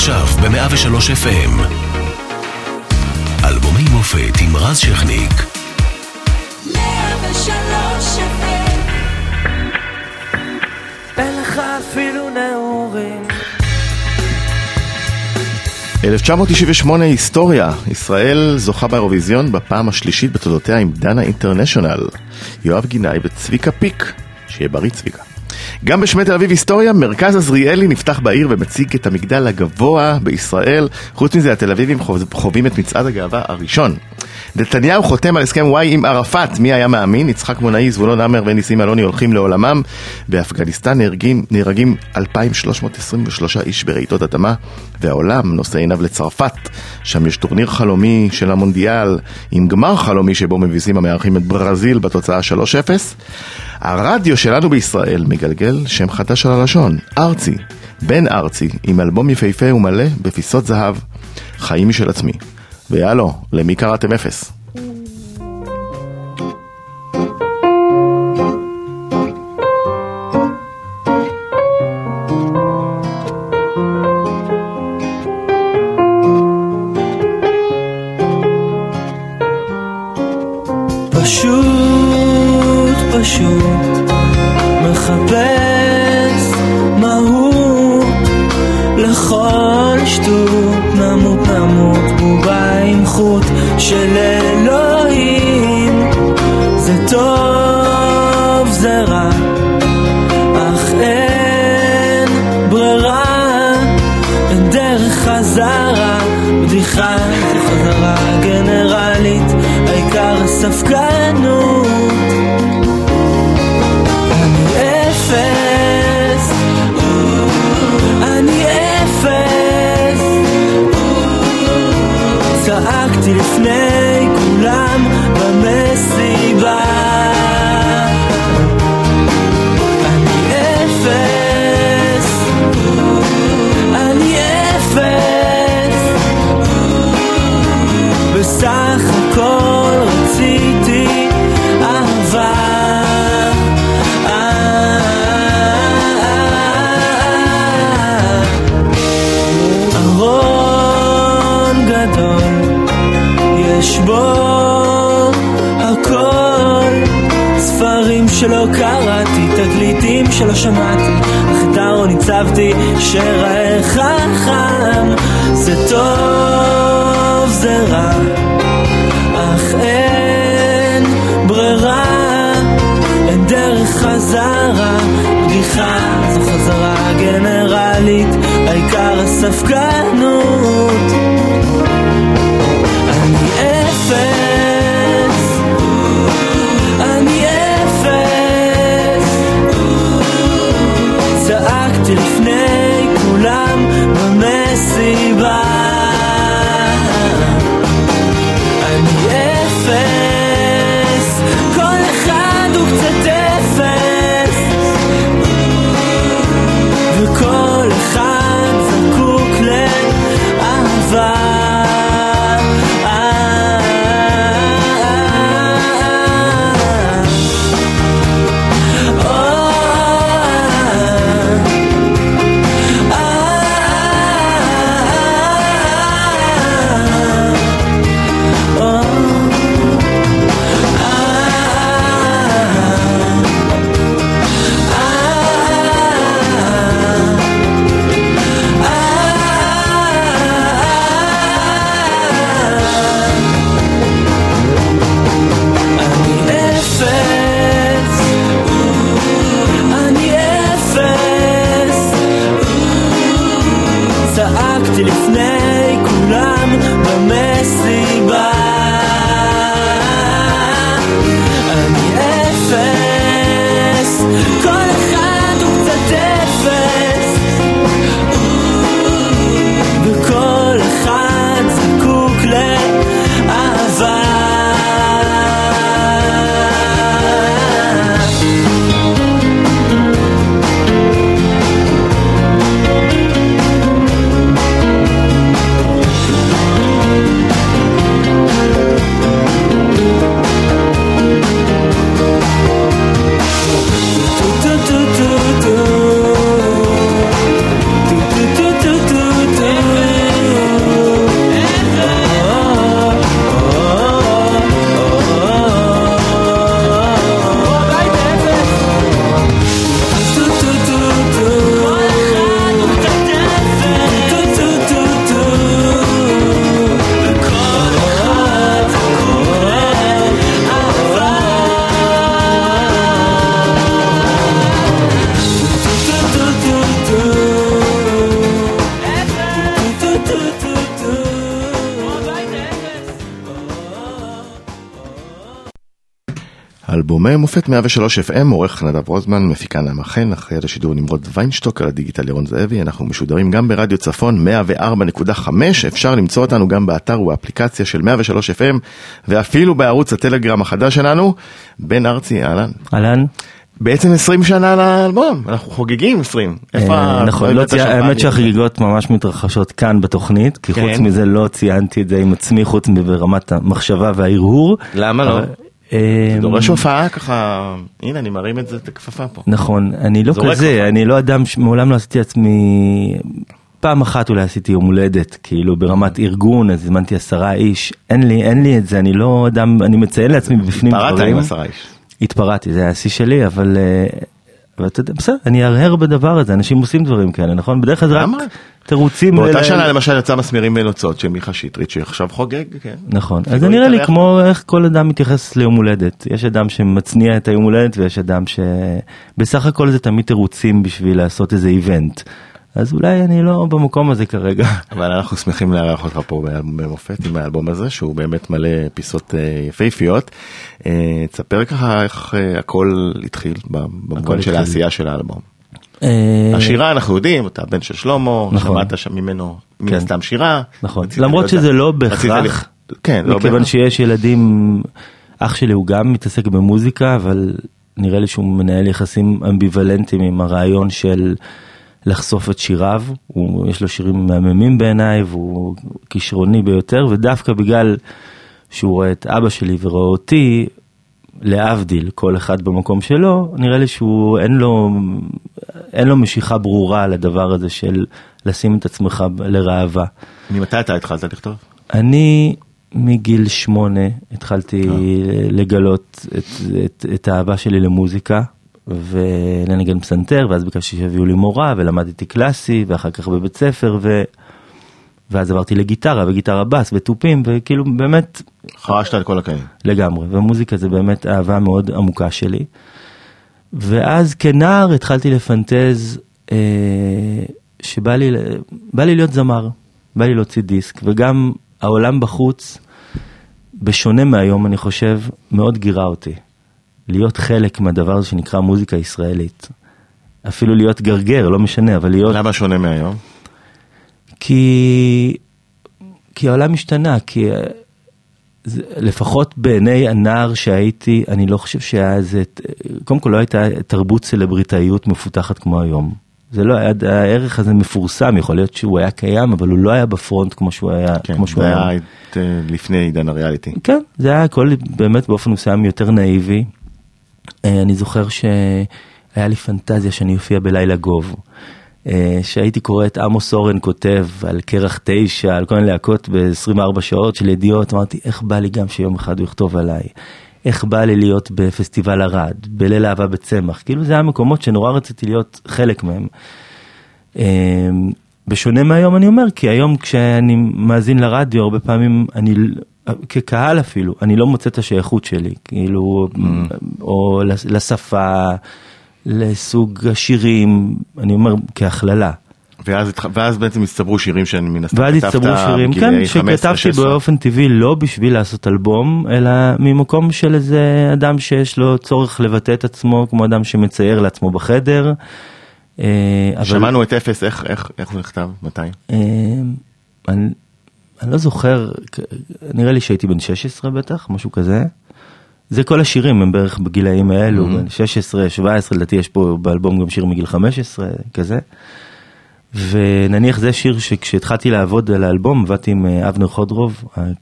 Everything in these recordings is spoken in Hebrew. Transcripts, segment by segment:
עכשיו ב-103 FM. אלבומי מופת עם רז שכניק. 103 FM אין לך אפילו נעורים 1998 היסטוריה, ישראל זוכה באירוויזיון בפעם השלישית בתולדותיה עם דנה אינטרנשיונל. יואב גינאי וצביקה פיק, שיהיה בריא צביקה. גם בשמי תל אביב היסטוריה, מרכז עזריאלי נפתח בעיר ומציג את המגדל הגבוה בישראל. חוץ מזה, התל אביבים חווים את מצעד הגאווה הראשון. נתניהו חותם על הסכם וואי עם ערפאת, מי היה מאמין? יצחק מונאי, זבולון המר וניסים אלוני הולכים לעולמם. באפגניסטן נהרגים, נהרגים 2,323 איש ברעידות אדמה, והעולם נושא עיניו לצרפת. שם יש טורניר חלומי של המונדיאל, עם גמר חלומי שבו מביסים המארחים את ברזיל בתוצאה 3-0. הרדיו שלנו בישראל מגלגל שם חדש על הלשון, ארצי, בן ארצי, עם אלבום יפהפה ומלא בפיסות זהב, חיים משל עצמי. ויאלו, למי קראתם אפס? פשוט פשוט מחפש חוט של אלוהים. זה טוב זה רע אך אין ברירה אין דרך חזרה. בדיחה זה חזרה גנרלית העיקר הספקנות יש הכל. ספרים שלא קראתי, תגליתים שלא שמעתי אך את הארון הצבתי שיראה חכם זה טוב, זה רע אך אין ברירה אין דרך חזרה. בדיחה זו חזרה גנרלית העיקר הספקנות אלבומי מופת 103 FM, עורך נדב רוזמן, מפיקה נעמה חן, אחראי על השידור נמרוד ויינשטוק, על הדיגיטל ירון זאבי, אנחנו משודרים גם ברדיו צפון 104.5, אפשר למצוא אותנו גם באתר ובאפליקציה של 103 FM, ואפילו בערוץ הטלגרם החדש שלנו, בן ארצי, אהלן. אהלן. בעצם 20 שנה לאלבום, אנחנו חוגגים 20. איפה אה, ה- נכון, לא לא צי-? האמת שהחגיגות ממש מתרחשות כאן בתוכנית, כי כן. חוץ מזה לא ציינתי את זה עם עצמי, חוץ מברמת המחשבה וההרהור. למה לא? אה, דורש הופעה ככה, הנה אני מרים את זה, את הכפפה פה. נכון, אני לא כזה. אני לא אדם שמעולם לא עשיתי לעצמי, פעם אחת אולי עשיתי יום הולדת, כאילו ברמת ארגון, אז הזמנתי עשרה איש, אין לי, אין לי את זה, אני לא אדם, אני מציין לעצמי בפנים דברים. עם עשרה איש. התפרעתי, זה היה השיא שלי, אבל... אה, אבל אתה יודע, בסדר, אני ארהר בדבר הזה, אנשים עושים דברים כאלה, נכון? בדרך כלל זה רק? תירוצים. באותה שנה למשל יצא מסמרים ונוצות של מיכה שטרית שעכשיו חוגג, כן. נכון, אז אפילו זה נראה לי. כמו איך כל אדם מתייחס ליום הולדת. יש אדם שמצניע את היום הולדת ויש אדם שבסך הכל זה תמיד תירוצים בשביל לעשות איזה איבנט. אז אולי אני לא במקום הזה כרגע. אבל אנחנו שמחים לארח אותך פה באלבום מופת עם האלבום הזה שהוא באמת מלא פיסות אה, יפהפיות. אה, תספר ככה איך אה, הכל התחיל במובן של. העשייה של האלבום. אה, השירה אנחנו יודעים, אתה בן של שלמה, נכון. שמעת שם ממנו מן כן. הסתם שירה. נכון, למרות שזה לא בהכרח, ל- כן, לא מכיוון בהכרח. שיש ילדים, אח שלי הוא גם מתעסק במוזיקה, אבל נראה לי שהוא מנהל יחסים אמביוולנטיים עם הרעיון של לחשוף את שיריו, הוא, יש לו שירים מהממים בעיניי והוא כישרוני ביותר, ודווקא בגלל שהוא רואה את אבא שלי ורואה אותי, להבדיל, כל אחד במקום שלו, נראה לי שהוא אין לו, אין לו משיכה ברורה לדבר הזה של לשים את עצמך לראווה. ממתי אתה התחלת לכתוב? אני מגיל שמונה התחלתי לגלות את, את, את האהבה שלי למוזיקה ולנגן פסנתר ואז ביקשתי שיביאו לי מורה ולמדתי קלאסי ואחר כך בבית ספר. ואז עברתי לגיטרה וגיטרה בס ותופים וכאילו באמת חרשת על כל הקנים. לגמרי ומוזיקה זה באמת אהבה מאוד עמוקה שלי. ואז כנער התחלתי לפנטז אה, שבא לי, בא לי להיות זמר, בא לי להוציא דיסק וגם העולם בחוץ, בשונה מהיום אני חושב, מאוד גירה אותי. להיות חלק מהדבר הזה שנקרא מוזיקה ישראלית. אפילו להיות גרגר, לא משנה, אבל להיות... למה שונה מהיום? כי, כי העולם השתנה, כי אה, לפחות בעיני הנער שהייתי, אני לא חושב שהיה איזה, קודם כל לא הייתה תרבות סלבריטאיות מפותחת כמו היום. זה לא היה, הערך הזה מפורסם, יכול להיות שהוא היה קיים, אבל הוא לא היה בפרונט כמו שהוא היה, כן, כמו שהוא זה היה. את, אה, לפני עידן הריאליטי. כן, זה היה הכל באמת באופן מסוים יותר נאיבי. אה, אני זוכר שהיה לי פנטזיה שאני אופיע בלילה גוב. אה, שהייתי קורא את עמוס אורן כותב על קרח תשע, על כל מיני להקות ב-24 שעות של ידיעות, אמרתי איך בא לי גם שיום אחד הוא יכתוב עליי. איך בא לי להיות בפסטיבל ערד, בליל אהבה בצמח, כאילו זה היה מקומות שנורא רציתי להיות חלק מהם. אה, בשונה מהיום אני אומר, כי היום כשאני מאזין לרדיו, הרבה פעמים אני, כקהל אפילו, אני לא מוצא את השייכות שלי, כאילו, או לס- לשפה, לסוג השירים, אני אומר כהכללה. ואז, ואז בעצם הצטברו שירים שאני מן הסתם ואז הצטברו שירים, כן, בגילאי 15, שכתבתי 16. באופן טבעי לא בשביל לעשות אלבום, אלא ממקום של איזה אדם שיש לו צורך לבטא את עצמו, כמו אדם שמצייר לעצמו בחדר. אה, אבל- שמענו את אפס, איך, איך, איך הוא נכתב? מתי? אה, אני, אני לא זוכר, נראה לי שהייתי בן 16 בטח, משהו כזה. זה כל השירים הם בערך בגילאים האלו, בן 16, 17, לדעתי יש פה באלבום גם שיר מגיל 15, כזה. ונניח זה שיר שכשהתחלתי לעבוד על האלבום עבדתי עם אה, אבנר חודרוב אה, אה,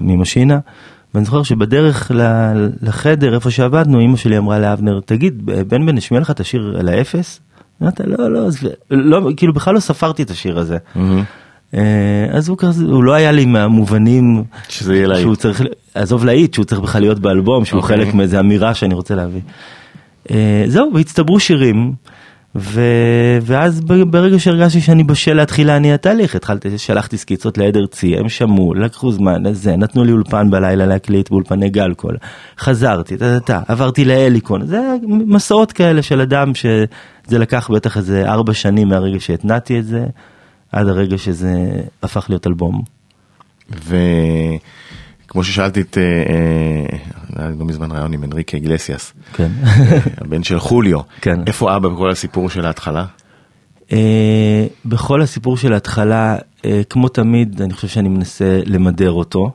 ממשינה ואני זוכר שבדרך לחדר איפה שעבדנו אמא שלי אמרה לאבנר תגיד בן בן נשמיע לך את השיר על האפס? אמרתי לא לא, עזבי." לא כאילו בכלל לא ספרתי את השיר הזה. אה, אז הוא כזה הוא לא היה לי מהמובנים שזה יהיה להיט. שהוא צריך עזוב להיט שהוא צריך בכלל להיות באלבום שהוא אוקיי. חלק מאיזה אמירה שאני רוצה להביא. אה, זהו והצטברו שירים ו... ואז ברגע שהרגשתי שאני בשל להתחיל להניע תהליך התחלתי שלחתי סקיצות לעד ארצי הם שמעו לקחו זמן לזה נתנו לי אולפן בלילה להקליט באולפני גלקול חזרתי טה, טה, טה, עברתי להליקון זה מסעות כאלה של אדם שזה לקח בטח איזה ארבע שנים מהרגע שהתנעתי את זה עד הרגע שזה הפך להיות אלבום. כמו ששאלתי את, אה, אה, היה לא מזמן ראיון עם אנריקה איגלסיאס, כן. הבן של חוליו, כן. איפה אבא בכל הסיפור של ההתחלה? אה, בכל הסיפור של ההתחלה, אה, כמו תמיד, אני חושב שאני מנסה למדר אותו,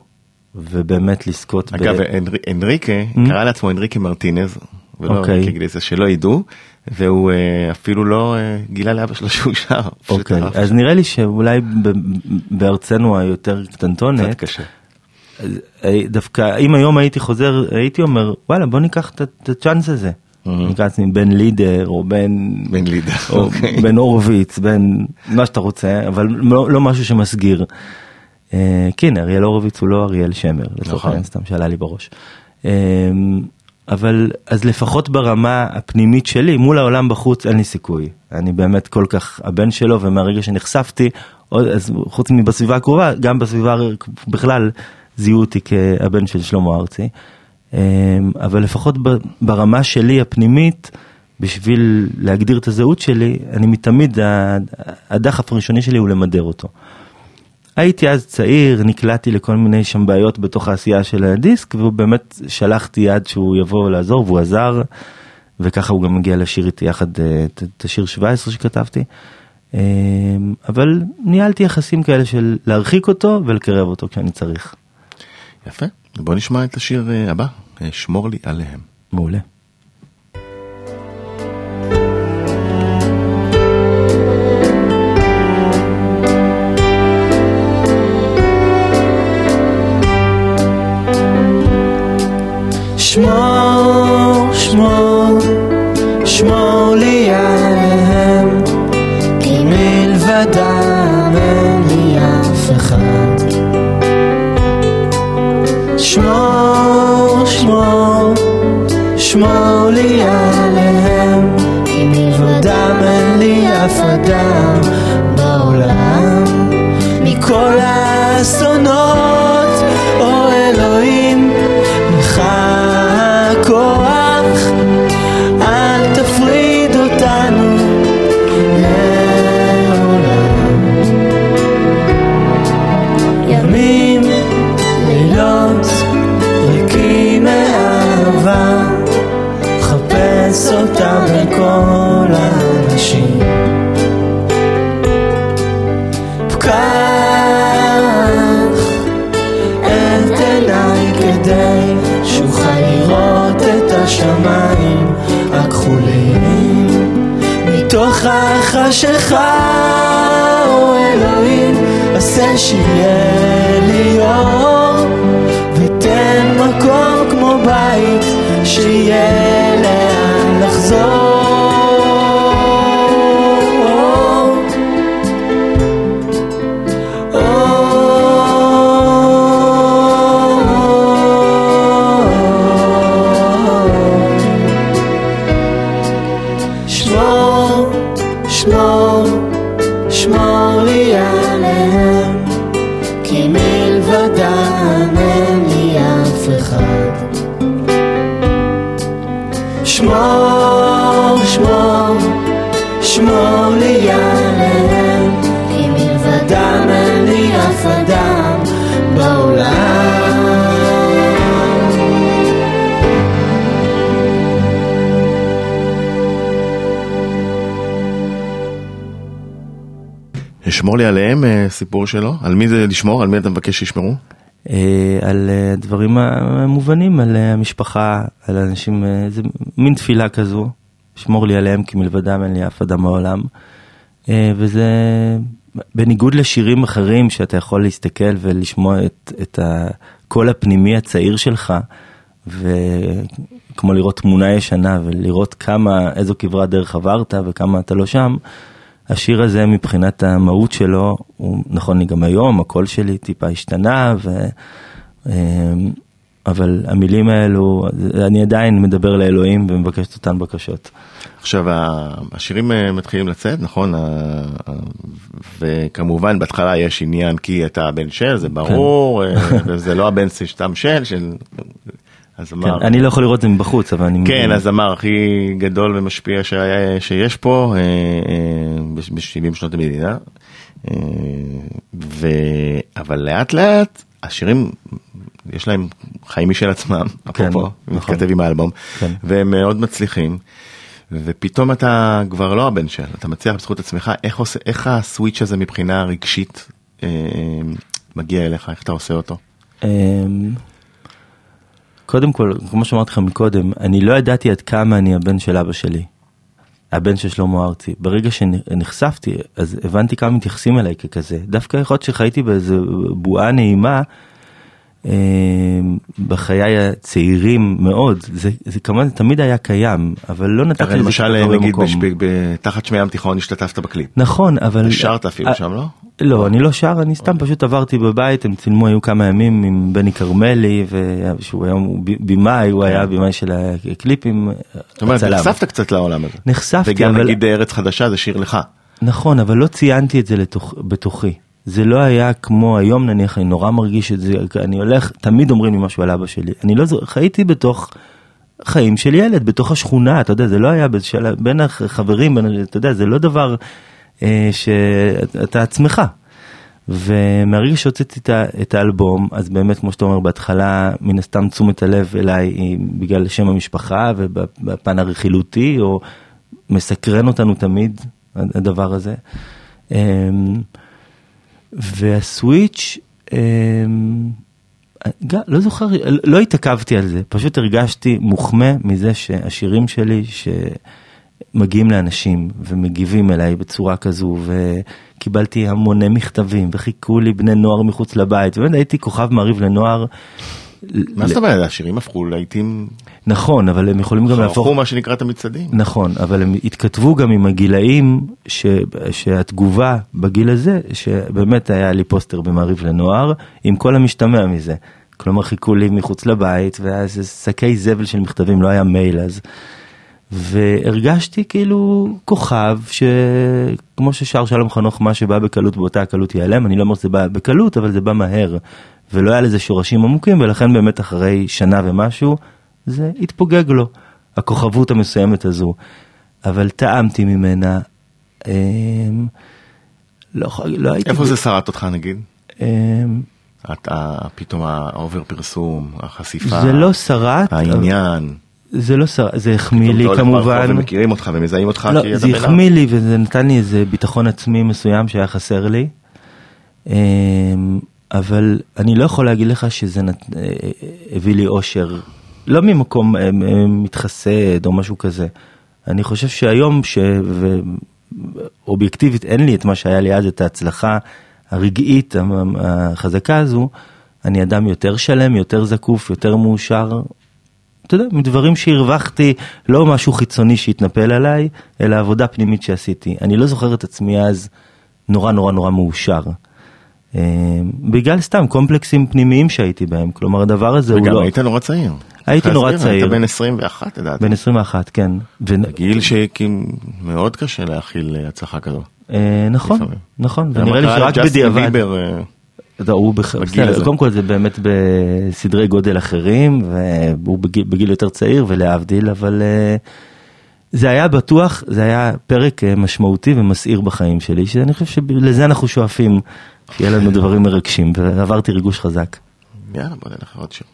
ובאמת לזכות אגב, אנר- אנריקה קרא לעצמו אנריקה מרטינז, ולא. אוקיי. אנריקה איגלסיאס, שלא ידעו, והוא אה, אפילו לא אה, גילה לאבא שלו שהוא שר. אוקיי, עף. אז נראה לי שאולי בארצנו היותר קטנטונת, קצת קשה. אה, דווקא אם היום הייתי חוזר הייתי אומר וואלה בוא ניקח את- הצ'אנס הזה. נקרא לעצמי בן לידר או בן בן לידר, או אוקיי. בן הורוביץ בן מה שאתה רוצה אבל לא, לא משהו שמסגיר. כן אריאל הורוביץ הוא לא אריאל שמר לצורך נכון. העניין סתם שעלה לי בראש. אבל אז לפחות ברמה הפנימית שלי מול העולם בחוץ אין לי סיכוי אני באמת כל כך הבן שלו ומהרגע שנחשפתי עוד- אז חוץ מבסביבה הקרובה גם בסביבה בכלל זיהו אותי כהבן של שלמה ארצי. אה, אבל לפחות ברמה שלי הפנימית בשביל להגדיר את הזהות שלי אני מתמיד הדחף הראשוני שלי הוא למדר אותו. הייתי אז צעיר, נקלעתי לכל מיני שם בעיות בתוך העשייה של הדיסק, והוא באמת שלחתי יד שהוא יבוא לעזור, והוא עזר, וככה הוא גם מגיע לשיר איתי יחד אה, את השיר 17 שכתבתי. אה, אבל ניהלתי יחסים כאלה של להרחיק אותו ולקרב אותו כשאני צריך. יפה, בוא נשמע את השיר אה, הבא, שמור לי עליהם. מעולה. שמור, שמור, שמור לי עליהם, כי מלבדם אין לי אף אחד. שמור, שמור, שמור לי עליהם, כי מלבדם אין לי אף אדם עשה שיהיה שמור לי עליהם, אה, סיפור שלו, על מי זה לשמור, על מי אתה מבקש שישמרו? אה, על אה, הדברים המובנים, על אה, המשפחה, על אנשים, אה, זה מין תפילה כזו, שמור לי עליהם כי מלבדם אין לי אף אדם בעולם. אה, וזה בניגוד לשירים אחרים שאתה יכול להסתכל ולשמוע את, את הקול הפנימי הצעיר שלך, וכמו לראות תמונה ישנה ולראות כמה, איזו כברת דרך עברת וכמה אתה לא שם, השיר הזה מבחינת המהות שלו, הוא נכון לי גם היום, הקול שלי טיפה השתנה, ו... אמ, אבל המילים האלו, אני עדיין מדבר לאלוהים ומבקש את אותן בקשות. עכשיו השירים אה, מתחילים לצאת נכון וכמובן בהתחלה יש עניין כי אתה הבן של זה ברור אה, וזה לא הבן סתם של של אז כן, אני לא יכול לראות את זה מבחוץ, אבל אני... כן אז אמר הכי גדול ומשפיע שהיה- שיש פה ב-70 שנות המדינה אה, ו- אבל לאט לאט השירים יש להם חיים משל עצמם, כן, אפרופו, נכון. מתכתב עם האלבום, כן. והם מאוד מצליחים, ופתאום אתה כבר לא הבן של, אתה מצליח בזכות עצמך, איך, עושה, איך הסוויץ' הזה מבחינה רגשית אה, מגיע אליך, איך אתה עושה אותו? קודם כל, כמו שאמרתי לך מקודם, אני לא ידעתי עד כמה אני הבן של אבא שלי. הבן של שלמה ארצי. ברגע שנחשפתי, אז הבנתי כמה מתייחסים אליי ככזה. דווקא יכול להיות שחייתי באיזה בועה נעימה, בחיי הצעירים מאוד, זה, זה כמובן תמיד היה קיים, אבל לא נתתי הרי לזה למשל, נגיד, מקום. בש- ב- ב- תחת שמי ים תיכון השתתפת בקליפ. נכון, אבל... שרת אפילו אה, שם, לא? לא, אני לא שר, אני סתם פשוט עברתי בבית, הם צילמו, היו כמה ימים עם בני כרמלי, שהוא היום במאי, הוא היה במאי של הקליפים, כן. זאת אומרת. נחשפת קצת לעולם הזה. נחשפתי, וגם אבל... נגיד ארץ חדשה זה שיר לך. נכון, אבל לא ציינתי את זה בתוכי. זה לא היה כמו היום נניח, אני נורא מרגיש את זה, אני הולך, תמיד אומרים לי משהו על אבא שלי. אני לא זוכר, חייתי בתוך חיים של ילד, בתוך השכונה, אתה יודע, זה לא היה בשל, בין החברים, בין, אתה יודע, זה לא דבר אה, שאתה עצמך. ומהרגע שהוצאתי את, את האלבום, אז באמת, כמו שאתה אומר, בהתחלה, מן הסתם תשומת הלב אליי היא בגלל שם המשפחה ובפן הרכילותי, או מסקרן אותנו תמיד, הדבר הזה. אמ, והסוויץ', אמ, לא זוכר, לא התעכבתי על זה, פשוט הרגשתי מוחמא מזה שהשירים שלי שמגיעים לאנשים ומגיבים אליי בצורה כזו וקיבלתי המוני מכתבים וחיכו לי בני נוער מחוץ לבית, ובאמת הייתי כוכב מעריב לנוער. מה זאת אומרת, השירים הפכו לעיתים, נכון, אבל הם יכולים גם להפוך... חרכו מה שנקרא את המצעדים. נכון, אבל הם התכתבו גם עם הגילאים ש, שהתגובה בגיל הזה, שבאמת היה לי פוסטר במעריב לנוער, עם כל המשתמע מזה. כלומר חיכו לי מחוץ לבית, ואז שקי זבל של מכתבים, לא היה מייל אז. והרגשתי כאילו כוכב, שכמו ששר שלום חנוך, מה שבא בקלות באותה הקלות ייעלם, אני לא אומר שזה בא בקלות, אבל זה בא מהר. ולא היה לזה שורשים עמוקים, ולכן באמת אחרי שנה ומשהו, זה התפוגג לו, הכוכבות המסוימת הזו. אבל טעמתי ממנה, אמ, לא, לא הייתי... איפה זה שרט אותך נגיד? אמ, אתה פתאום ה over פרסום, החשיפה, זה לא שרט, העניין. זה לא שרט, זה החמיא לי כמובן. ומכירים אותך ומזהים אותך לא, כי אתה זה החמיא לי וזה נתן לי איזה ביטחון עצמי מסוים שהיה חסר לי. אבל אני לא יכול להגיד לך שזה נת... אה, הביא לי אושר, לא ממקום אה, אה, מתחסד או משהו כזה. אני חושב שהיום, ש... אובייקטיבית אין לי את מה שהיה לי אז, את ההצלחה הרגעית החזקה הזו, אני אדם יותר שלם, יותר זקוף, יותר מאושר. אתה יודע, מדברים שהרווחתי, לא משהו חיצוני שהתנפל עליי, אלא עבודה פנימית שעשיתי. אני לא זוכר את עצמי אז נורא נורא נורא מאושר. אה, בגלל סתם קומפלקסים פנימיים שהייתי בהם, כלומר הדבר הזה הוא וגם לא... היית נורא צעיר. הייתי נורא צעיר. היית בן 21 לדעתי. בן 21, כן. גיל שמאוד קשה להכיל אה, הצלחה כזו. אה, נכון. נכון, ונראה לי שרק בדיעבד, הוא בסדר. קודם כל זה באמת בסדרי גודל אחרים, והוא בגיל, יותר צעיר ולהבדיל, אבל זה היה בטוח, זה היה פרק משמעותי ומסעיר בחיים שלי, שאני חושב שלזה אנחנו שואפים, שיהיה לנו דברים מרגשים, ועברתי ריגוש חזק. יאללה בוא נלך עוד שיר.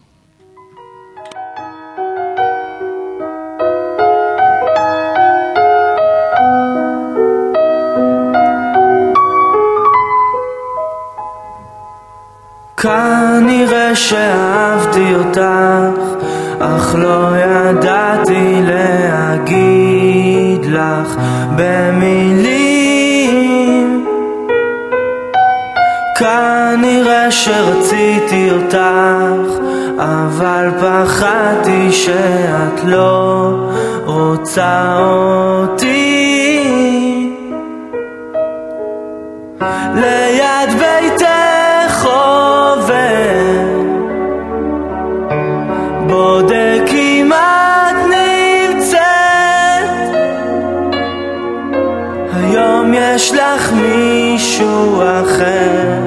כנראה שאהבתי אותך, אך לא ידעתי להגיד לך במילים. כנראה שרציתי אותך, אבל פחדתי שאת לא רוצה אותי. ליד ביתך עובר בודק אם את נמצאת היום יש לך מישהו אחר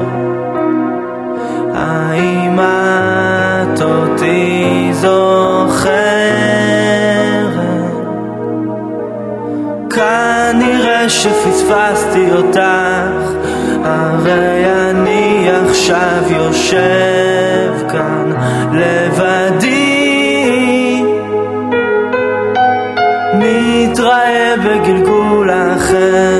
שפספסתי אותך, הרי אני עכשיו יושב כאן לבדי. מתראה בגלגול אחר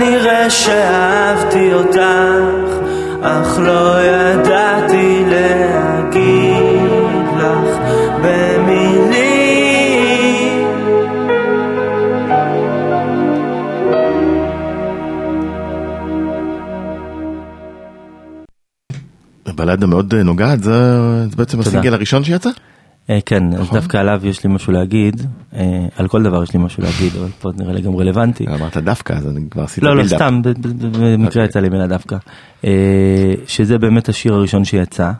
כנראה שאהבתי אותך, אך לא ידעתי להגיד לך במילים. בלדה מאוד אה, נוגעת, זה זה בעצם תודה. הסינגל הראשון שיצא? אה, כן, אז נכון. דווקא עליו יש לי משהו להגיד, אה, על כל דבר יש לי משהו להגיד, אבל פה נראה לי גם רלוונטי. אמרת דווקא, אז אני כבר עשיתי לא, לא. סתם, במקרה אוקיי. יצא לי מילה דווקא. אה, שזה באמת השיר הראשון שיצא.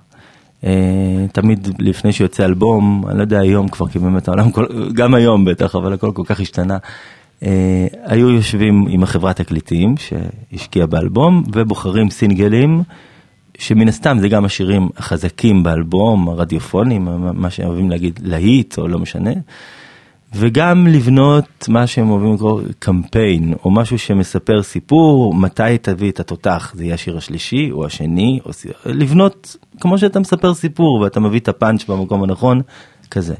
אה, תמיד לפני שיוצא אלבום, אני לא יודע היום כבר, כי באמת העולם, גם היום בטח, אבל הכל כל כך השתנה. אה, היו יושבים עם החברת תקליטים שהשקיעה באלבום, ובוחרים סינגלים, שמן הסתם זה גם השירים החזקים באלבום, הרדיופונים, מה שאוהבים להגיד להיט, או לא משנה. וגם לבנות מה שהם אוהבים לקרוא קמפיין, או משהו שמספר סיפור, מתי תביא את התותח, זה יהיה השיר השלישי או השני, או לבנות כמו שאתה מספר סיפור ואתה מביא את הפאנץ' במקום הנכון, כזה.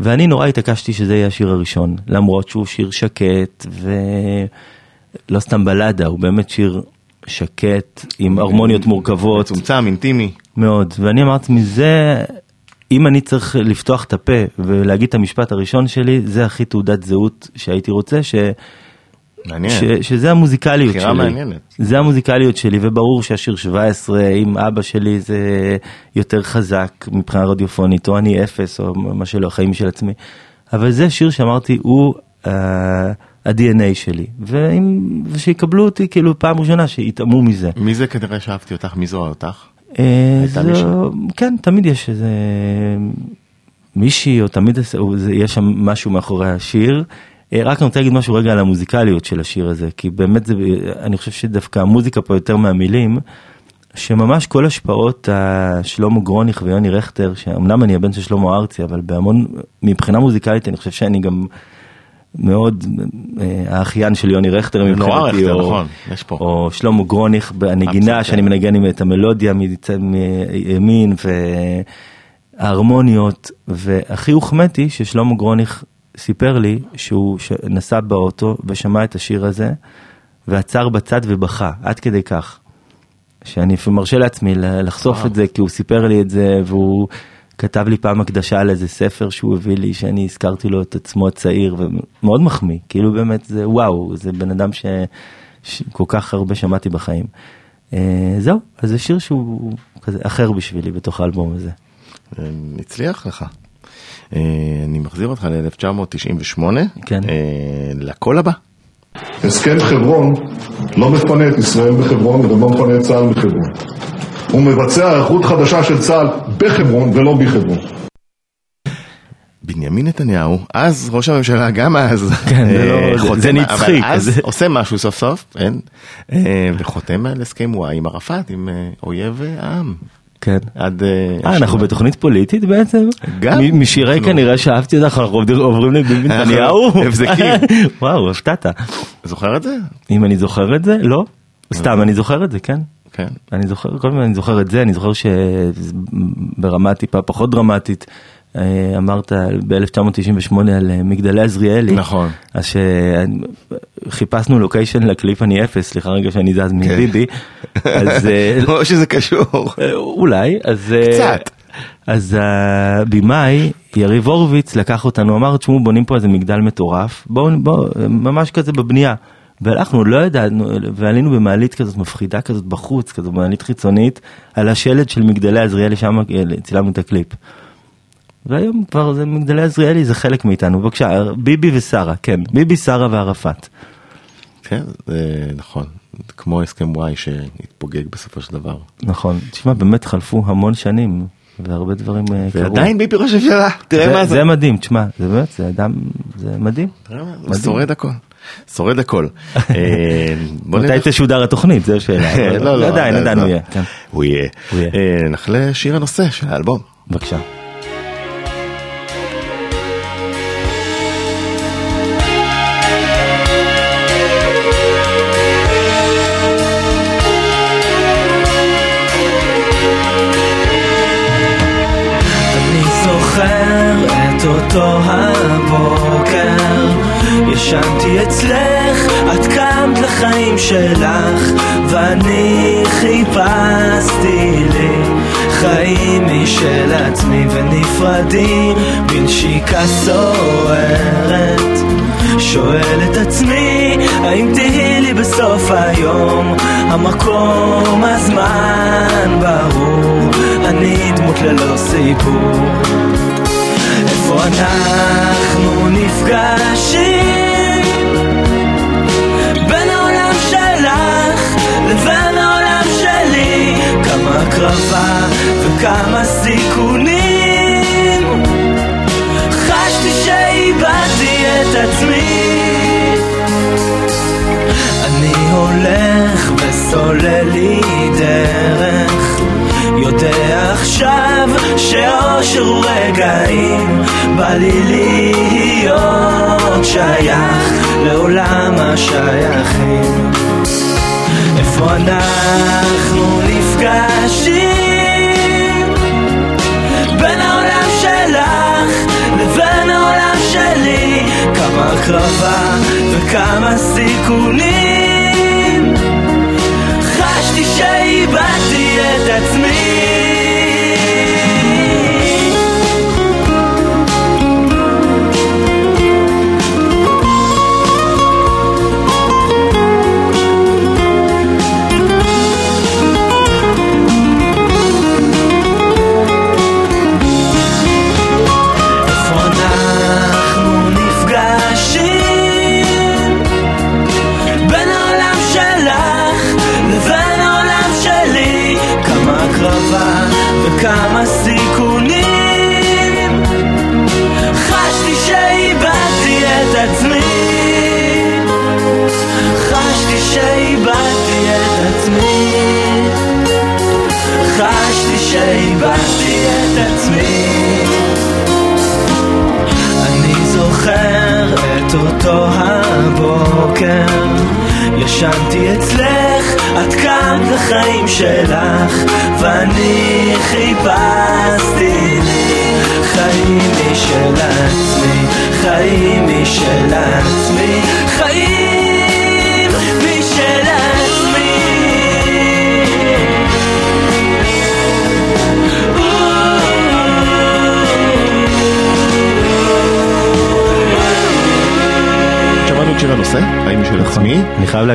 ואני נורא התעקשתי שזה יהיה השיר הראשון, למרות שהוא שיר שקט ולא סתם בלדה, הוא באמת שיר שקט עם הרמוניות מורכבות. מצומצם, אינטימי. מאוד, ואני אמרתי מזה, אם אני צריך לפתוח את הפה ולהגיד את המשפט הראשון שלי, זה הכי תעודת זהות שהייתי רוצה, ש... מעניין. ש... שזה המוזיקליות בחירה שלי. מעניינת. זה המוזיקליות שלי, וברור שהשיר 17 עם אבא שלי זה יותר חזק מבחינה רדיופונית, או אני אפס, או מה שלא, החיים של עצמי. אבל זה שיר שאמרתי, הוא uh, ה-DNA שלי, ואם, ושיקבלו אותי כאילו פעם ראשונה, שיטעמו מזה. מי זה כנראה שאהבתי אותך? מי זוהה אותך? אה, הייתה זו-? כן, תמיד יש איזה מישהי, או תמיד איזה- או זה- יש שם משהו מאחורי השיר. אה, רק אני רוצה להגיד משהו רגע על המוזיקליות של השיר הזה, כי באמת זה, אני חושב שדווקא המוזיקה פה יותר מהמילים, שממש כל השפעות השלמה גרוניך ויוני רכטר, שאומנם אני הבן של שלמה ארצי, אבל בהמון, מבחינה מוזיקלית אני חושב שאני גם מאוד אה, האחיין של יוני רכטר נורא מבחינתי, רכטר, או- נכון, יש פה. או שלמה גרוניך בנגינה שאני כן. מנגן עם את המלודיה מימין וההרמוניות והכי הוחמאתי ששלמה גרוניך סיפר לי שהוא ש- נסע באוטו ושמע את השיר הזה ועצר בצד ובכה עד כדי כך. שאני מרשה לעצמי לחשוף. את זה כי הוא סיפר לי את זה והוא כתב לי פעם הקדשה על איזה ספר שהוא הביא לי שאני הזכרתי לו את עצמו הצעיר ומאוד מחמיא כאילו באמת זה וואו זה בן אדם ש... שכל כך הרבה שמעתי בחיים. אה, זהו אז זה שיר שהוא כזה אחר בשבילי בתוך האלבום הזה. אה, הצליח לך. אה, אני מחזיר אותך ל-1998, כן. לקול הבא. הסכם חברון לא מפנה את ישראל בחברון וגם לא מפנה את צה"ל בחברון. הוא מבצע היערכות חדשה של צה"ל בחברון ולא בחברון. בנימין נתניהו, אז ראש הממשלה, גם אז, כן, זה אה, לא- זה- חותם- זה נצחי, אבל אז. עושה משהו סוף סוף, כן, אה, וחותם על הסכם וואי עם ערפאת, עם אה, אויב העם. כן. עד... אה, אה, אנחנו. בתוכנית פוליטית בעצם? גם. משירי כנראה שאהבתי אותך, אנחנו עוברים לביבי אנחנו נתניהו? הבזקים. וואו, הפתעת. זוכר את זה? אם אני זוכר את זה? לא. סתם, אני זוכר את זה, כן. כן. אני זוכר, כל הזמן אני זוכר את זה, אני זוכר שברמה טיפה פחות דרמטית, אה, אמרת ב-1998 על אה, מגדלי עזריאלי. נכון. אז שחיפשנו לוקיישן לקליפ אני אפס, סליחה רגע שאני זז מביבי. אז אה, או שזה קשור. אה, אולי, אז... אה, קצת. אז הבמאי, יריב הורוביץ, לקח אותנו, אמר, תשמעו, בונים פה איזה מגדל מטורף, בואו, בואו, ממש כזה בבנייה. והלכנו, לא ידענו, ועלינו במעלית כזאת מפחידה כזאת בחוץ, כזאת מעלית חיצונית, על השלד של מגדלי עזריאלי, שם אה, צילמנו את הקליפ. והיום כבר זה מגדלי עזריאלי, זה חלק מאיתנו. בבקשה, ביבי ושרה, כן, ביבי, שרה וערפאת. כן, זה נכון. כמו הסכם וואי שהתפוגג בסופו של דבר. נכון. תשמע, באמת חלפו המון שנים, והרבה דברים אה, קרו. ועדיין ביבי ראש הממשלה, תראה מה זה. זה מדהים, תשמע, זה באמת, זה אדם, זה מדהים. תראה מה הוא שורד הכל. שורד הכל. אה, בוא מתי תשודר התוכנית, זו שאלה. לא, לא, עדיין, זה- עדיין זה- הוא יהיה. כן. הוא יהיה. הוא יהיה. אה, נלך לשיר הנושא של האלבום. בבקשה. ישנתי אצלך, את קמת לחיים שלך ואני חיפשתי לי חיים משל עצמי ונפרדים בנשיקה סוערת. שואל את עצמי, האם תהי לי בסוף היום? המקום, הזמן ברור אני דמות ללא סיפור. איפה אנחנו נפגשים הקרבה וכמה סיכונים. חשתי שאיבדתי את עצמי. אני הולך וסולל לי דרך. יודע עכשיו שאושר הוא רגעים. בא לי להיות שייך לעולם השייכים איפה אנחנו נפגשים? בין העולם שלך לבין העולם שלי כמה הקרבה וכמה סיכונים. חשתי שאיבדתי את עצמי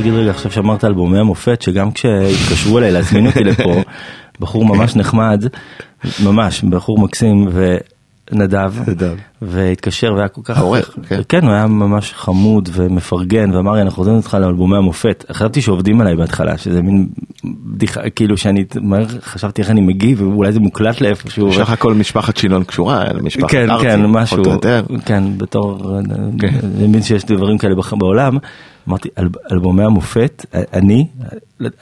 להגיד רגע, עכשיו שאמרת אלבומי המופת, שגם כשהתקשרו אליי להזמין אותי לפה, בחור ממש נחמד, ממש, בחור מקסים, ונדב, נדב. והתקשר והיה כל כך, העורך, כן. כן, הוא היה ממש חמוד ומפרגן, ואמר לי, אנחנו עוזבים אותך לאלבומי המופת. חשבתי שעובדים עליי בהתחלה, שזה מין בדיחה, כאילו שאני מהר חשבתי איך אני מגיב, ואולי זה מוקלט לאיפשהו. בסך הכל משפחת שינון קשורה למשפחת כן, ארצי. כן, משהו, או יותר. כן, בתור, כן. אני מבין שיש דברים כאלה בעולם, אמרתי, אל, אלבומי המופת, אני,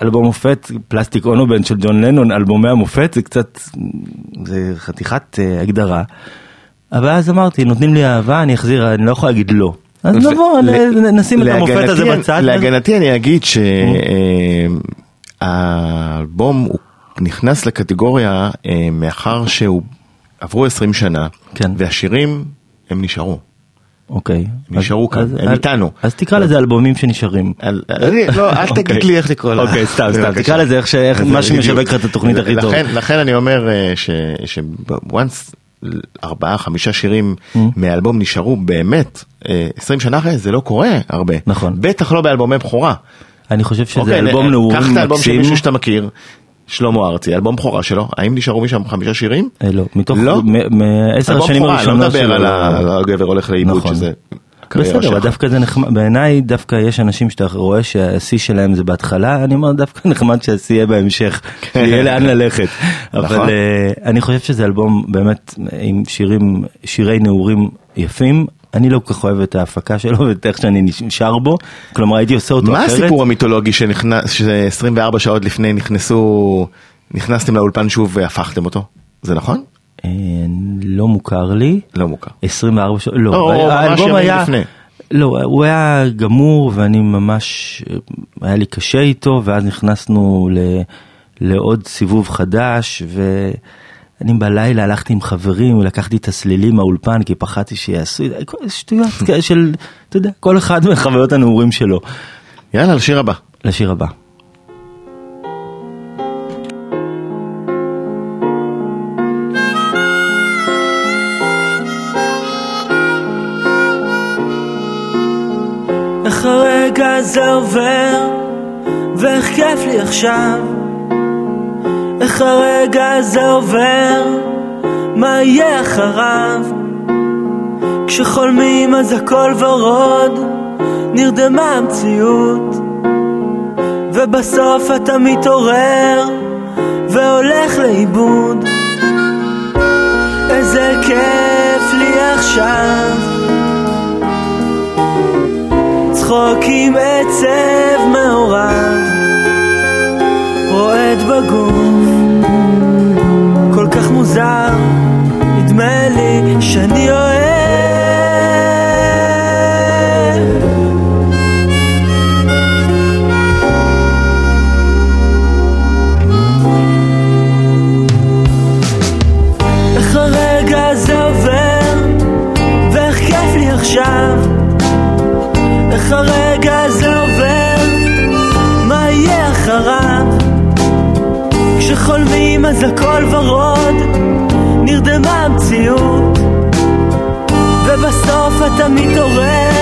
אלבום מופת, פלסטיק אונובן של ג'ון לנון, אלבומי המופת, זה קצת, זה חתיכת אה, הגדרה, אבל אז אמרתי, נותנים לי אהבה, אני אחזיר, אני לא יכול להגיד לא. אז נבוא, נשים את המופת הזה בצד. להגנתי אני אגיד שהבעיה האלבום הוא נכנס לקטגוריה אה, מאחר שהוא עברו 20 שנה, כן. והשירים הם נשארו. אוקיי. נשארו כאן, הם איתנו. אז תקרא לזה אלבומים שנשארים. אני- לא, אל תגיד אוקיי. לי איך לקרוא לה. אוקיי, סתם, סתם. תקרא לזה איך מה. שמשווק לך את התוכנית הכי טוב. לכן- אני אומר אה, שוואנס ארבעה חמישה שירים Mm. מהאלבום נשארו באמת אה, 20 שנה אחרי זה לא קורה הרבה. נכון. בטח לא באלבומי בכורה. אני חושב שזה אוקיי, אלבום אה, נעורים קח את האלבום של מקסים. מישהו שאתה מכיר, שלמה ארצי, אלבום בכורה שלו, האם נשארו משם חמישה שירים? אה, לא, מתוך לא? מעשר אלבום השנים בכורה, אני לא הראשונות מדבר שלו. על הגבר הולך לאיבוד נכון. שזה. בסדר, אבל. דווקא זה נחמד, בעיניי דווקא יש אנשים שאתה רואה שהשיא שלהם זה בהתחלה, אני אומר דווקא נחמד שהשיא יהיה בהמשך, שיהיה לאן ללכת. נכון. אבל אה, אני חושב שזה אלבום באמת עם שירים, שירי נעורים יפים. אני לא כל כך אוהב את ההפקה שלו ואת איך שאני נשאר בו, כלומר הייתי עושה אותו מה אחרת. הסיפור המיתולוגי שנכנס, ש-24 שעות לפני נכנסו, נכנסתם לאולפן שוב והפכתם אותו? זה נכון? אה, לא מוכר לי. לא מוכר. 24 שעות, לא, או, ממש ימים היה, לפני. לא, הוא היה גמור ואני ממש, היה לי קשה איתו ואז נכנסנו ל, לעוד סיבוב חדש ואני בלילה הלכתי עם חברים ולקחתי את הסלילים מהאולפן כי פחדתי שיעשו את זה, כל- שטויות כאלה של, אתה יודע, כל אחד מחוויות הנעורים שלו. יאללה, לשיר הבא. לשיר הבא. איך הרגע הזה עובר, ואיך כיף לי עכשיו. איך הרגע הזה עובר, מה יהיה אחריו? כשחולמים אז הכל ורוד, נרדמה המציאות. ובסוף אתה מתעורר, והולך לאיבוד. איזה כיף לי עכשיו. צחוק עם עצב מעורב, רועד בגוף, כל כך מוזר, נדמה לי שאני אוהב. איך הרגע הזה עובר, ואיך כיף לי עכשיו. איך הרגע הזה כשחולמים אז הכל ורוד, נרדמה המציאות, ובסוף אתה מתעורר,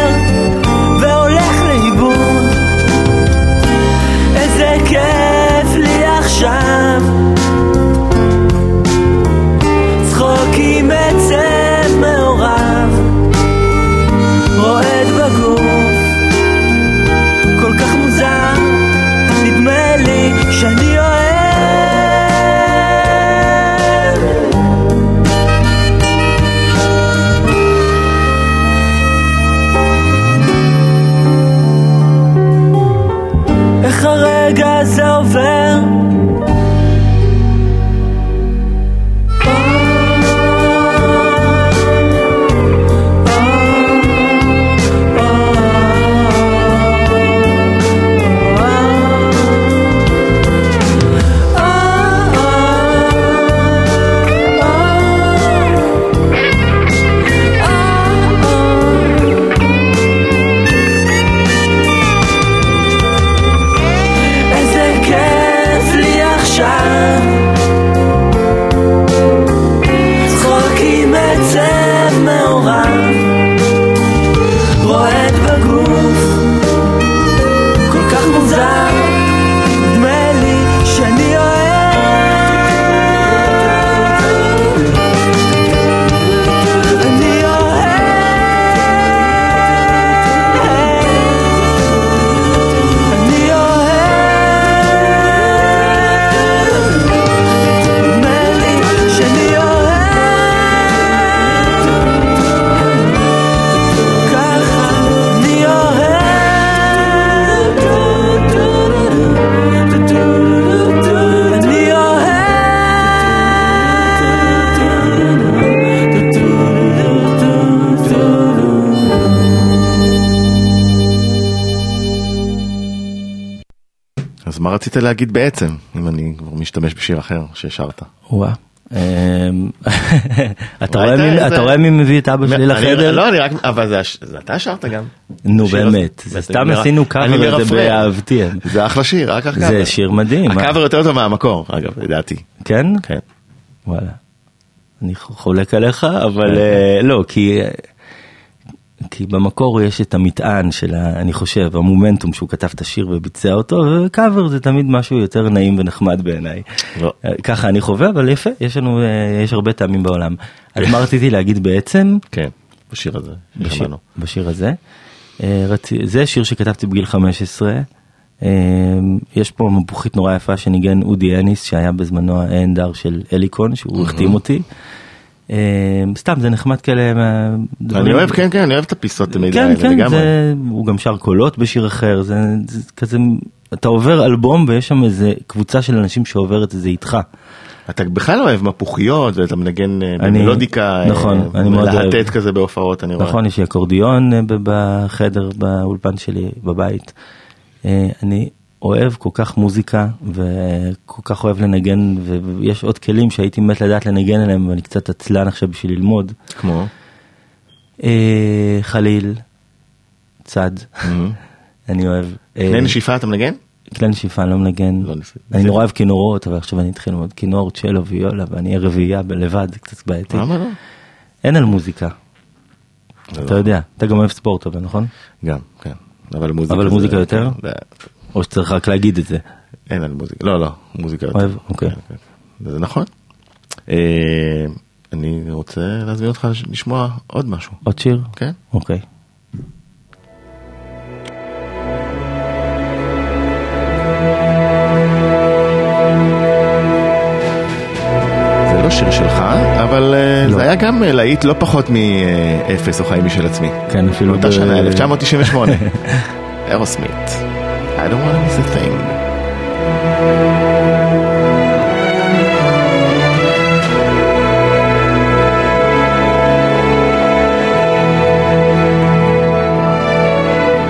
איך הרגע רצית להגיד בעצם, אם אני כבר משתמש בשיר אחר ששרת? וואה. אמ, אתה רואה מי- מביא את אבא שלי לחדר? לא, אני רק, אבל זה זה אתה שרת גם. נו. באמת, זה סתם עשינו קאבר מרפרר. באהבתי. זה אחלה שיר, רק הקאבר. זה שיר מדהים. הקאבר יותר טוב מהמקור, אגב, לדעתי. כן? כן. וואלה. אני חולק עליך, אבל אה, לא, כי... כי במקור יש את המטען של, ה, אני חושב, המומנטום שהוא כתב את השיר וביצע אותו, וקאבר זה תמיד משהו יותר נעים ונחמד בעיניי. לא. אה, ככה אני חווה, אבל יפה, יש לנו, אה, יש הרבה טעמים בעולם. אז מה רציתי להגיד בעצם, כן, בשיר הזה. בשיר. בשיר הזה. אה, זה שיר שכתבתי בגיל 15. אה, יש פה מפוחית נורא יפה שניגן אודי אניס שהיה בזמנו האנדר של אליקון שהוא החתים אותי. אה, סתם זה נחמד כאלה. מה- אני אוהב, כן, כן, אני אוהב את הפיסות תמיד כן האלה, כן לגמרי. הוא גם שר קולות בשיר אחר זה, זה כזה אתה עובר אלבום ויש שם איזה קבוצה של אנשים שעוברת את זה איתך. אתה בכלל אוהב מפוחיות ואתה מנגן אה, במלודיקה, אה, נכון, אני מאוד אוהב. להטט כזה בהופעות, אני רואה. נכון, יש לי אקורדיון אה, בחדר, באולפן שלי, בבית. אה, אני אוהב כל כך מוזיקה וכל כך אוהב לנגן, ויש עוד כלים שהייתי מת לדעת לנגן עליהם, ואני קצת עצלן עכשיו בשביל ללמוד. כמו? אה, חליל, צד, מהמם. אני אוהב. אה, כלי נשיפה אתה מנגן? כלי נשיפה אני לא מנגן. לא. אני זה- נורא אוהב כינורות, אבל עכשיו אני אתחיל ללמוד כינור, צ'לו ויולה, ואני אהיה רביעייה לבד, קצת בעייתי. למה לא? אין על מוזיקה, זה אתה לא. יודע, אתה גם אוהב ספורט, אבל נכון? גם, כן. אבל מוזיקה זה- יותר? או שצריך רק להגיד את זה. אין על מוזיקה, לא, לא, מוזיקה. אוהב, אוקיי. כן, כן. זה נכון. אה, אני רוצה להזמין אותך לש- לשמוע עוד משהו. עוד שיר? כן? אוקיי. זה לא שיר שלך, אבל אה, לא. זה היה גם אה, להיט לא פחות מאפס או חיים משל עצמי. כן, אפילו... באותה שנה, 1998. אירוסמית. I don't want to miss a thing.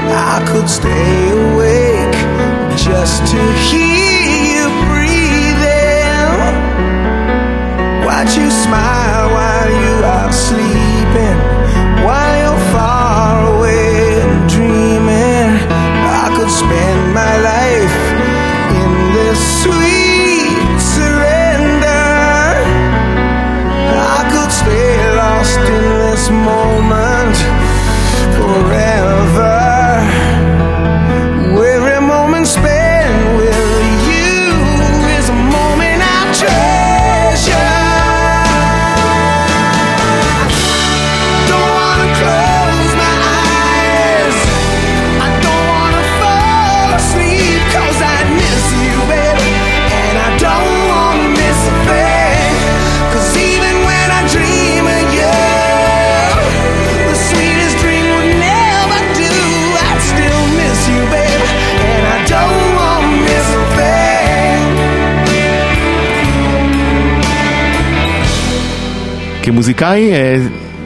I could stay awake just to hear you breathing. Watch you smile while you are sleeping, כמוזיקאי, אה,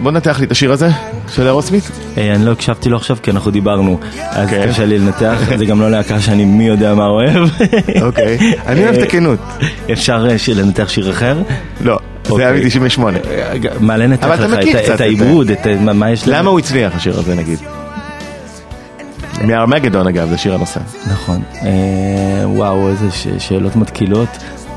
בוא ננתח לי את השיר הזה של אירוסמית. אה, אני לא הקשבתי לו עכשיו כי אנחנו דיברנו, אז כן. קשה לי לנתח, זה גם לא להקה שאני מי יודע מה אוהב. אוקיי, אני אוהב את הכנות. אפשר אה, לנתח שיר אחר? לא, זה היה אוקיי. מ-98. מה לנתח אבל אתה לך? את העיבוד, את מה- יש לזה? למה הוא הצליח השיר הזה נגיד? מארמגדון אגב, זה שיר הנושא. נכון. אה, וואו, איזה שאלות מתקילות.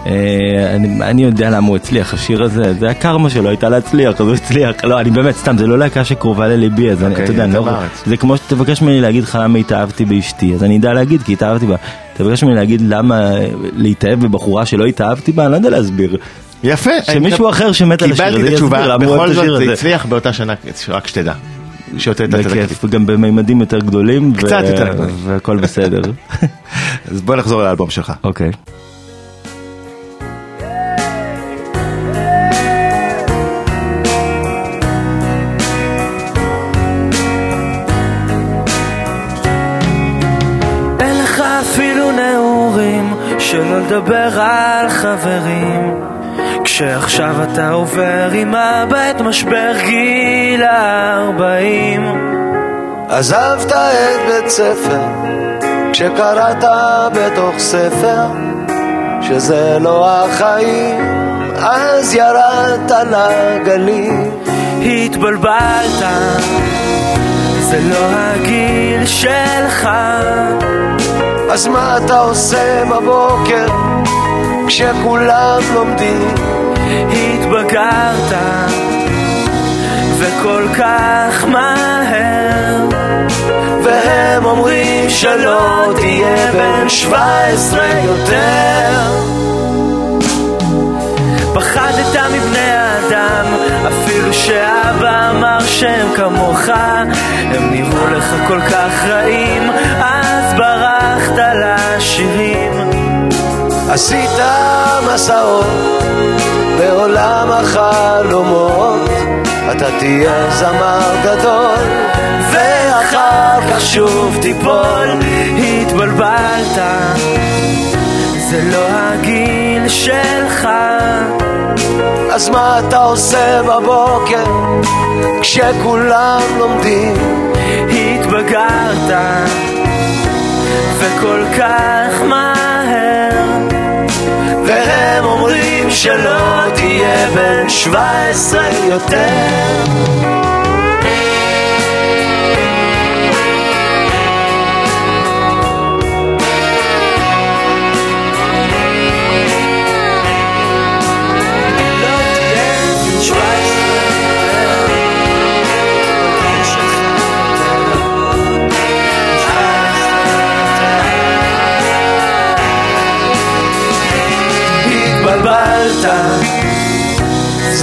אה, אני, אני יודע למה הוא הצליח, השיר הזה, זה הקרמה שלו הייתה להצליח, אז הוא הצליח. לא, אני באמת, סתם, זה לא להקה שקרובה לליבי, אז אני, אוקיי, אתה יודע, אני לא... זה כמו שתבקש ממני להגיד לך למה התאהבתי באשתי, אז אני אדע להגיד כי התאהבתי בה. תבקש ממני להגיד למה להתאהב בבחורה שלא התאהבתי בה, אני לא יודע להסביר. יפה. שמישהו אחר שמת על השיר הזה קיבלתי את יסביר התשובה, למה הוא אוהב בכל את השיר זאת זה הזה. הצליח באותה שנה, רק שתדע. שהוצאת את התקליט. גם בממדים יותר גדולים, קצת יותר גדולים. והכל בסדר. אז בוא נחזור לאלבום שלך. אוקיי. חברים כשעכשיו אתה עובר עם אבא את משבר גיל הארבעים עזבת את בית ספר כשקראת בתוך ספר שזה לא החיים, אז ירדת לגלים. התבלבלת, זה לא הגיל שלך. אז מה אתה עושה בבוקר כשכולם לומדים? התבגרת, וכל כך מהר. והם אומרים שלא תהיה בן 17 יותר. פחדת מבני האדם, אפילו שאבא אמר שהם כמוך, הם נראו לך כל כך רעים, אז ברחת לשירים. עשית מסעות בעולם החלומות, אתה תהיה זמר גדול, ואחר כך שוב תיפול. התבלבלת, זה לא הגיל שלך. אז מה אתה עושה בבוקר כשכולם לומדים? התבגרת, וכל כך מהר. והם אומרים שלא תהיה בן 17 יותר.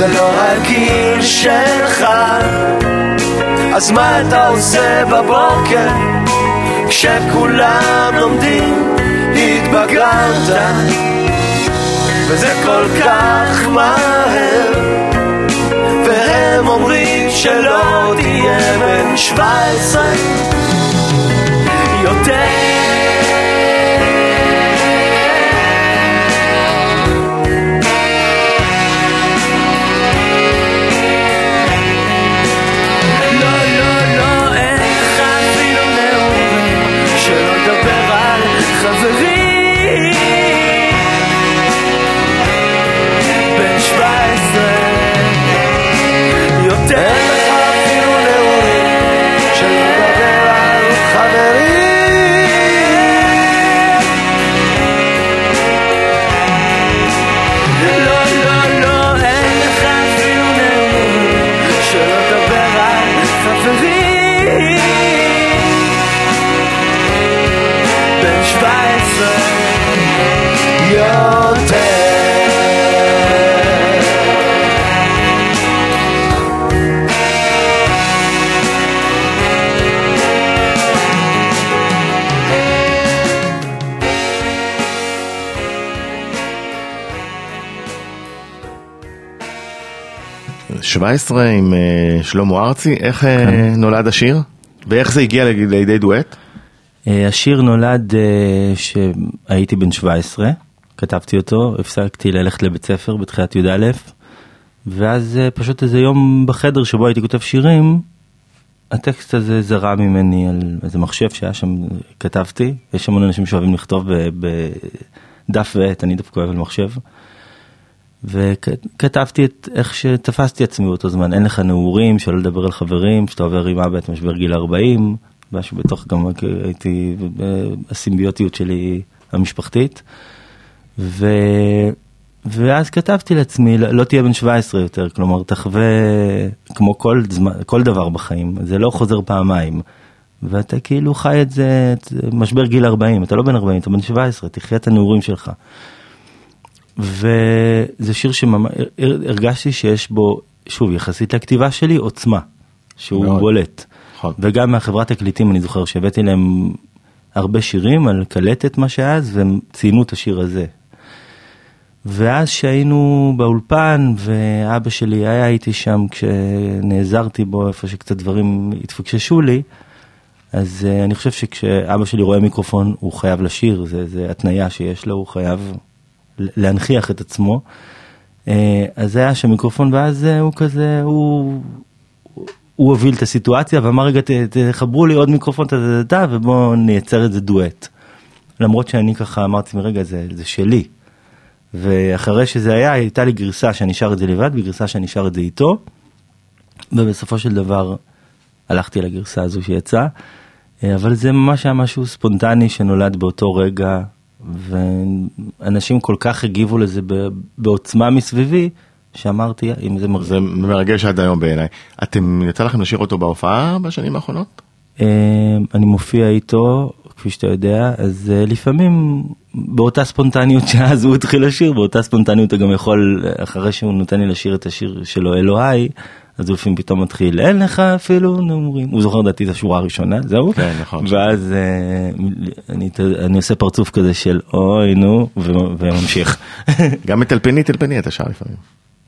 זה לא הגיל שלך. אז מה אתה עושה בבוקר כשכולם לומדים? התבגרת, וזה כל כך מהר. והם אומרים שלא תהיה בן 17 יותר. 17 עם אה, שלמה ארצי, איך אה, נולד השיר? ואיך זה הגיע לידי- דואט? אה, השיר נולד אה, שהייתי בן 17, כתבתי אותו, הפסקתי ללכת לבית ספר בתחילת י"א, ואז פשוט איזה יום בחדר שבו הייתי כותב שירים, הטקסט הזה זרם ממני על איזה מחשב שהיה שם, כתבתי, יש המון אנשים שאוהבים לכתוב בדף ועט, אני דווקא אוהב על מחשב. וכתבתי את איך שתפסתי עצמי באותו זמן, אין לך נעורים, שלא לדבר על חברים, שאתה עובר עם אבא את משבר גיל 40, משהו בתוך גם הייתי בסימביוטיות שלי המשפחתית. ו... ואז כתבתי לעצמי, לא, לא תהיה בן 17 יותר, כלומר תחווה כמו כל, זמן, כל דבר בחיים, זה לא חוזר פעמיים. ואתה כאילו חי את זה, את משבר גיל 40, אתה לא בן 40, אתה בן 17, תחיה את הנעורים שלך. וזה שיר שממש, הרגשתי שיש בו, שוב, יחסית לכתיבה שלי, עוצמה, שהוא מאוד. בולט. נכון. וגם מהחברת תקליטים, אני זוכר שהבאתי להם הרבה שירים על קלטת מה שאז, והם ציינו את השיר הזה. ואז שהיינו באולפן, ואבא שלי היה איתי שם כשנעזרתי בו, איפה שקצת דברים התפקששו לי, אז uh, אני חושב שכשאבא שלי רואה מיקרופון, הוא חייב לשיר, זה, זה התניה שיש לו, הוא חייב להנכיח את עצמו. אה, אז היה שם מיקרופון, ואז הוא כזה, הוא, הוא הוביל את הסיטואציה ואמר רגע תחברו לי עוד מיקרופון, טה, ובואו נייצר איזה דואט. למרות שאני ככה אמרתי, רגע, זה, זה שלי. ואחרי שזה היה, הייתה לי גרסה שאני שר את זה לבד, וגרסה שאני שר את זה איתו, ובסופו של דבר הלכתי לגרסה הזו שיצאה, אה, אבל זה ממש היה משהו ספונטני שנולד באותו רגע, ואנשים כל כך הגיבו לזה בעוצמה מסביבי, שאמרתי, אם זה מרגיש... זה מרגש עד היום בעיניי. אתם, יצא לכם לשיר אותו בהופעה בשנים האחרונות? אה, אני מופיע איתו, כפי שאתה יודע, אז אה, לפעמים באותה ספונטניות שאז הוא התחיל לשיר, באותה ספונטניות הוא גם יכול, אה, אחרי שהוא נותן לי לשיר את השיר שלו, אלוהי, אז לפעמים פתאום מתחיל, אין לך אפילו נאורים, הוא זוכר לדעתי את השורה הראשונה, זהו, כן, נכון. ואז אה, אני, אני עושה פרצוף כזה של אוי נו, וממשיך. גם את טלפני טלפני אתה שר לפעמים.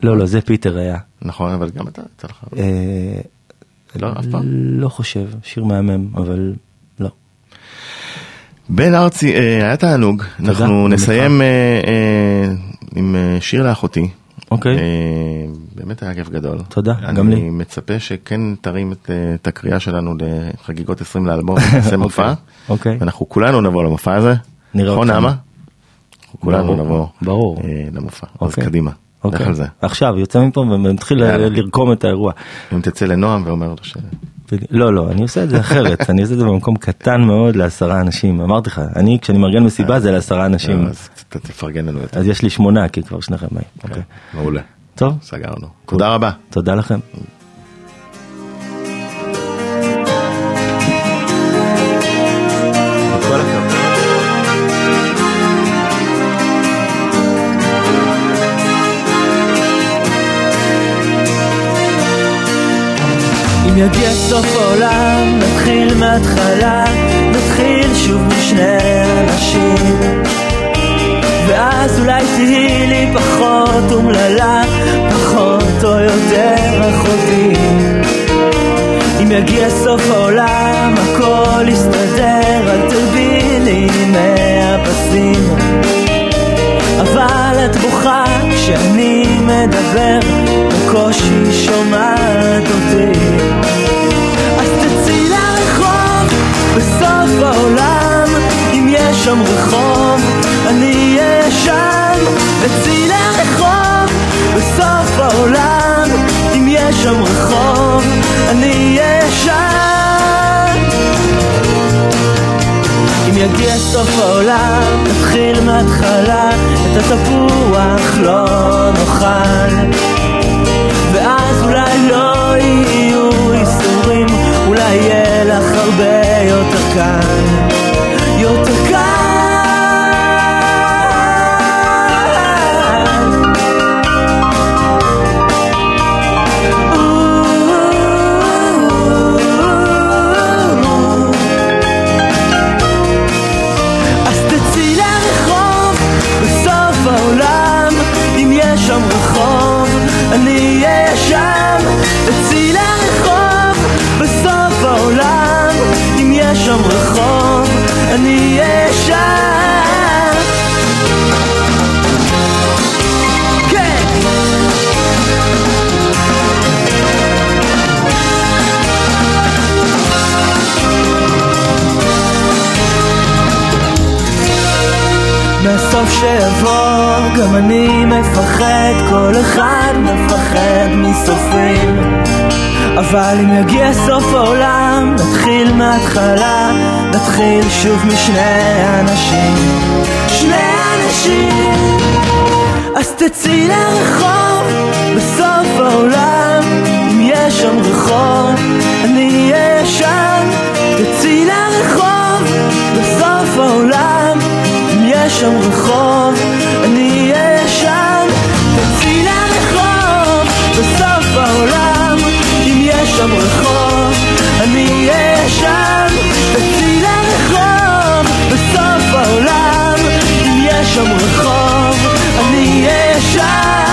לא, לא, זה פיטר היה. נכון, אבל גם אתה, יצא לך. אה, לא, אף פעם? לא חושב, שיר מהמם, אבל לא. בן ארצי, אה, היה תענוג. אנחנו נסיים עם שיר לאחותי. אוקיי. אה, באמת היה כיף גדול. תודה, גם לי. אני מצפה שכן תרים את, אה, את הקריאה שלנו לחגיגות 20 לאלבום, נעשה מופע. אוקיי. ואנחנו כולנו נבוא למופע הזה. נראה נכון, אתכם. נעמה? אנחנו כולנו נבוא ברור. אה, למופע. אז אוקיי. קדימה, לך אוקיי. על זה. עכשיו, יוצא מפה ומתחיל. לרקום את האירוע. אם תצא לנועם ואומר לו ש... לא, לא, אני עושה את זה אחרת, אני עושה את זה במקום קטן מאוד לעשרה אנשים. אמרתי לך, אני כשאני מארגן מסיבה זה לעשרה אנשים. אז תפרגן לנו יותר. אז יש לי שמונה, כי כבר שניכם באים. אוקיי. מעולה. טוב, סגרנו. תודה רבה. תודה לכם. אם יגיע סוף העולם, נתחיל מההתחלה, נתחיל שוב משני אנשים. ואז אולי תהיי לי פחות אומללה, פחות או יותר אחותי. אם יגיע סוף העולם, הכל יסתדר, אל תרבי לי מהפסים. אבל את בוכה כשאני מדבר, בקושי שומעת אותי. אז תצאי לרחוב בסוף העולם, אם יש שם רחוב, אני אהיה שם. תצאי לרחוב בסוף העולם, אם יש שם רחוב, אני אהיה שם. אם יגיע סוף העולם, נתחיל מההתחלה, את התפוח לא נאכל. לא יהיו איסורים, אולי יהיה לך הרבה יותר קל. יותר קל. שיבוא, גם אני מפחד, כל אחד מפחד מסופים. אבל אם יגיע סוף העולם, נתחיל מההתחלה, נתחיל שוב משני אנשים. שני אנשים! אז תצאי לרחוב, בסוף העולם, אם יש שם רחוב, אני אהיה שם. תצאי לרחוב, בסוף העולם. יש שם רחוב, אני אהיה שם. תצאי לרחוב, בסוף העולם, אם יש שם רחוב, אני אהיה שם. תצאי לרחוב, בסוף העולם, אם יש שם רחוב, אני אהיה שם.